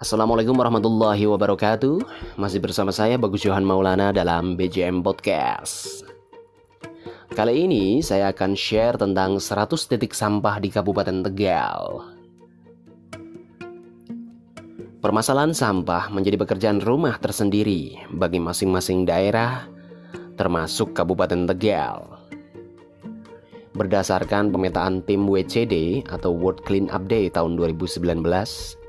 Assalamualaikum warahmatullahi wabarakatuh. Masih bersama saya Bagus Johan Maulana dalam BJM Podcast. Kali ini saya akan share tentang 100 titik sampah di Kabupaten Tegal. Permasalahan sampah menjadi pekerjaan rumah tersendiri bagi masing-masing daerah termasuk Kabupaten Tegal. Berdasarkan pemetaan tim WCD atau World Clean Up tahun 2019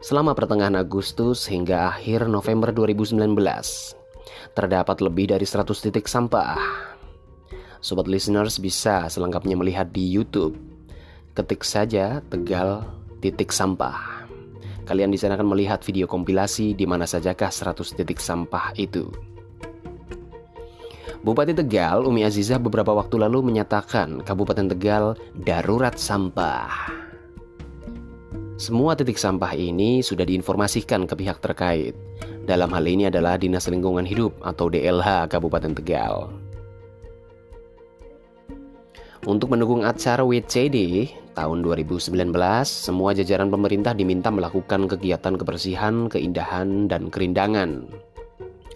selama pertengahan Agustus hingga akhir November 2019. Terdapat lebih dari 100 titik sampah. Sobat listeners bisa selengkapnya melihat di YouTube. Ketik saja Tegal titik sampah. Kalian di sana akan melihat video kompilasi di mana sajakah 100 titik sampah itu. Bupati Tegal, Umi Azizah beberapa waktu lalu menyatakan Kabupaten Tegal darurat sampah. Semua titik sampah ini sudah diinformasikan ke pihak terkait. Dalam hal ini adalah Dinas Lingkungan Hidup atau DLH Kabupaten Tegal. Untuk mendukung acara WCD tahun 2019, semua jajaran pemerintah diminta melakukan kegiatan kebersihan, keindahan, dan kerindangan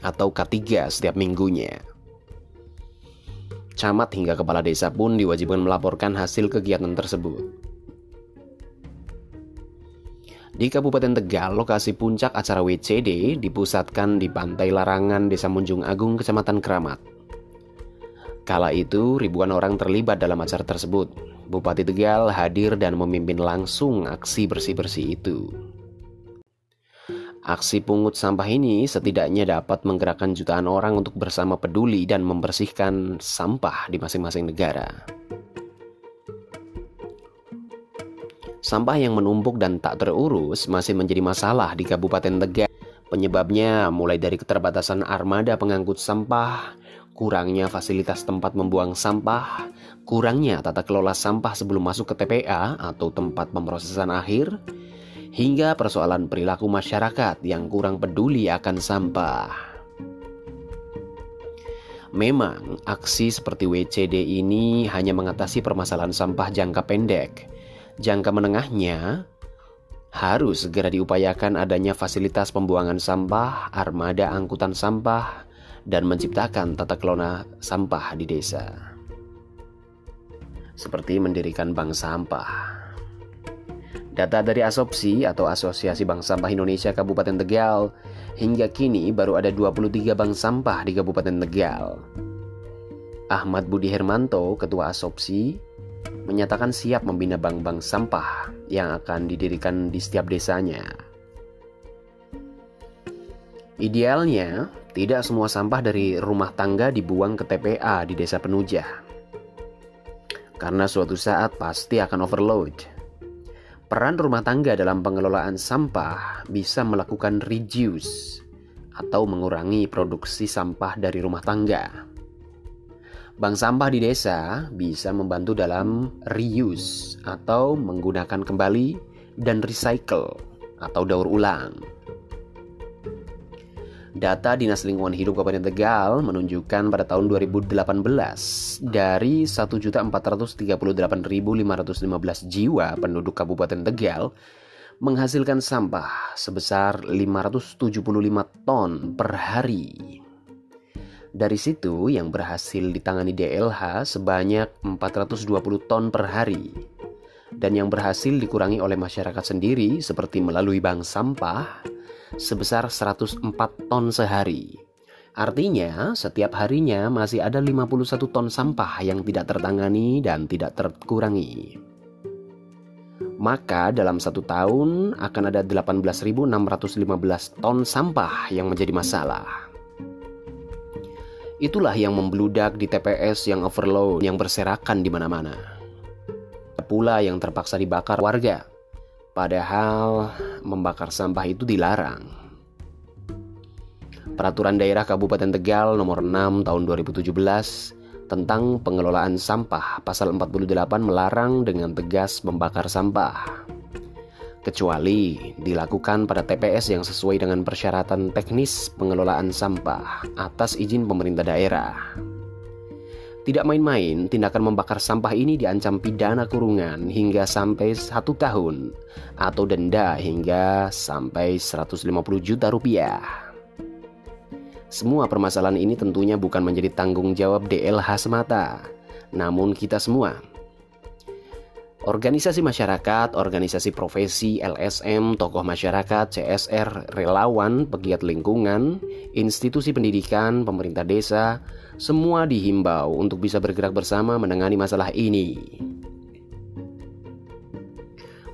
atau K3 setiap minggunya. Camat hingga kepala desa pun diwajibkan melaporkan hasil kegiatan tersebut. Di Kabupaten Tegal, lokasi puncak acara WCD dipusatkan di Pantai Larangan, Desa Munjung Agung, Kecamatan Keramat. Kala itu, ribuan orang terlibat dalam acara tersebut. Bupati Tegal hadir dan memimpin langsung aksi bersih-bersih itu. Aksi pungut sampah ini setidaknya dapat menggerakkan jutaan orang untuk bersama peduli dan membersihkan sampah di masing-masing negara. Sampah yang menumpuk dan tak terurus masih menjadi masalah di Kabupaten Tegal. Penyebabnya mulai dari keterbatasan armada pengangkut sampah, kurangnya fasilitas tempat membuang sampah, kurangnya tata kelola sampah sebelum masuk ke TPA atau tempat pemrosesan akhir, hingga persoalan perilaku masyarakat yang kurang peduli akan sampah. Memang, aksi seperti WCD ini hanya mengatasi permasalahan sampah jangka pendek, Jangka menengahnya harus segera diupayakan adanya fasilitas pembuangan sampah, armada angkutan sampah, dan menciptakan tata kelola sampah di desa. Seperti mendirikan bank sampah. Data dari Asopsi atau Asosiasi Bank Sampah Indonesia Kabupaten Tegal, hingga kini baru ada 23 bank sampah di Kabupaten Tegal. Ahmad Budi Hermanto, Ketua Asopsi, menyatakan siap membina bank-bank sampah yang akan didirikan di setiap desanya. Idealnya, tidak semua sampah dari rumah tangga dibuang ke TPA di desa penujah. Karena suatu saat pasti akan overload. Peran rumah tangga dalam pengelolaan sampah bisa melakukan reduce atau mengurangi produksi sampah dari rumah tangga. Bank sampah di desa bisa membantu dalam reuse atau menggunakan kembali dan recycle atau daur ulang. Data Dinas Lingkungan Hidup Kabupaten Tegal menunjukkan pada tahun 2018 dari 1.438.515 jiwa penduduk Kabupaten Tegal menghasilkan sampah sebesar 575 ton per hari. Dari situ yang berhasil ditangani DLH sebanyak 420 ton per hari. Dan yang berhasil dikurangi oleh masyarakat sendiri seperti melalui bank sampah sebesar 104 ton sehari. Artinya, setiap harinya masih ada 51 ton sampah yang tidak tertangani dan tidak terkurangi. Maka dalam satu tahun akan ada 18.615 ton sampah yang menjadi masalah. Itulah yang membludak di TPS yang overload, yang berserakan di mana-mana. Pula yang terpaksa dibakar warga, padahal membakar sampah itu dilarang. Peraturan Daerah Kabupaten Tegal nomor 6 tahun 2017 tentang pengelolaan sampah pasal 48 melarang dengan tegas membakar sampah kecuali dilakukan pada TPS yang sesuai dengan persyaratan teknis pengelolaan sampah atas izin pemerintah daerah. Tidak main-main, tindakan membakar sampah ini diancam pidana kurungan hingga sampai satu tahun atau denda hingga sampai 150 juta rupiah. Semua permasalahan ini tentunya bukan menjadi tanggung jawab DLH semata, namun kita semua Organisasi masyarakat, organisasi profesi, LSM, tokoh masyarakat, CSR, relawan, pegiat lingkungan, institusi pendidikan, pemerintah desa, semua dihimbau untuk bisa bergerak bersama menangani masalah ini.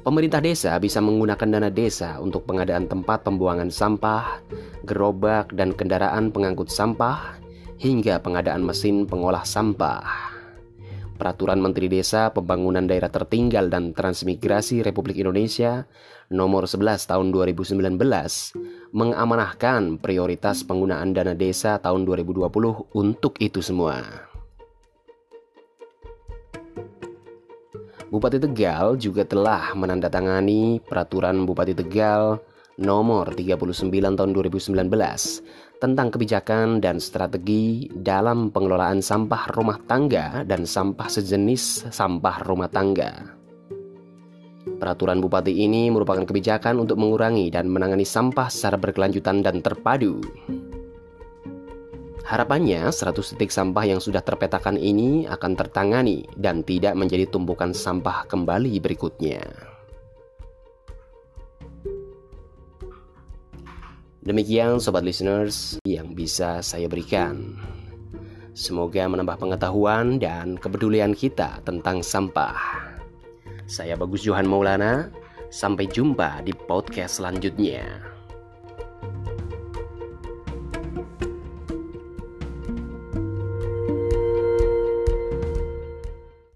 Pemerintah desa bisa menggunakan dana desa untuk pengadaan tempat pembuangan sampah, gerobak, dan kendaraan pengangkut sampah, hingga pengadaan mesin pengolah sampah. Peraturan Menteri Desa Pembangunan Daerah Tertinggal dan Transmigrasi Republik Indonesia Nomor 11 Tahun 2019 mengamanahkan prioritas penggunaan dana desa tahun 2020 untuk itu semua. Bupati Tegal juga telah menandatangani Peraturan Bupati Tegal Nomor 39 Tahun 2019 tentang kebijakan dan strategi dalam pengelolaan sampah rumah tangga dan sampah sejenis sampah rumah tangga. Peraturan bupati ini merupakan kebijakan untuk mengurangi dan menangani sampah secara berkelanjutan dan terpadu. Harapannya, 100 titik sampah yang sudah terpetakan ini akan tertangani dan tidak menjadi tumpukan sampah kembali berikutnya. Demikian sobat listeners yang bisa saya berikan. Semoga menambah pengetahuan dan kepedulian kita tentang sampah. Saya Bagus Johan Maulana, sampai jumpa di podcast selanjutnya.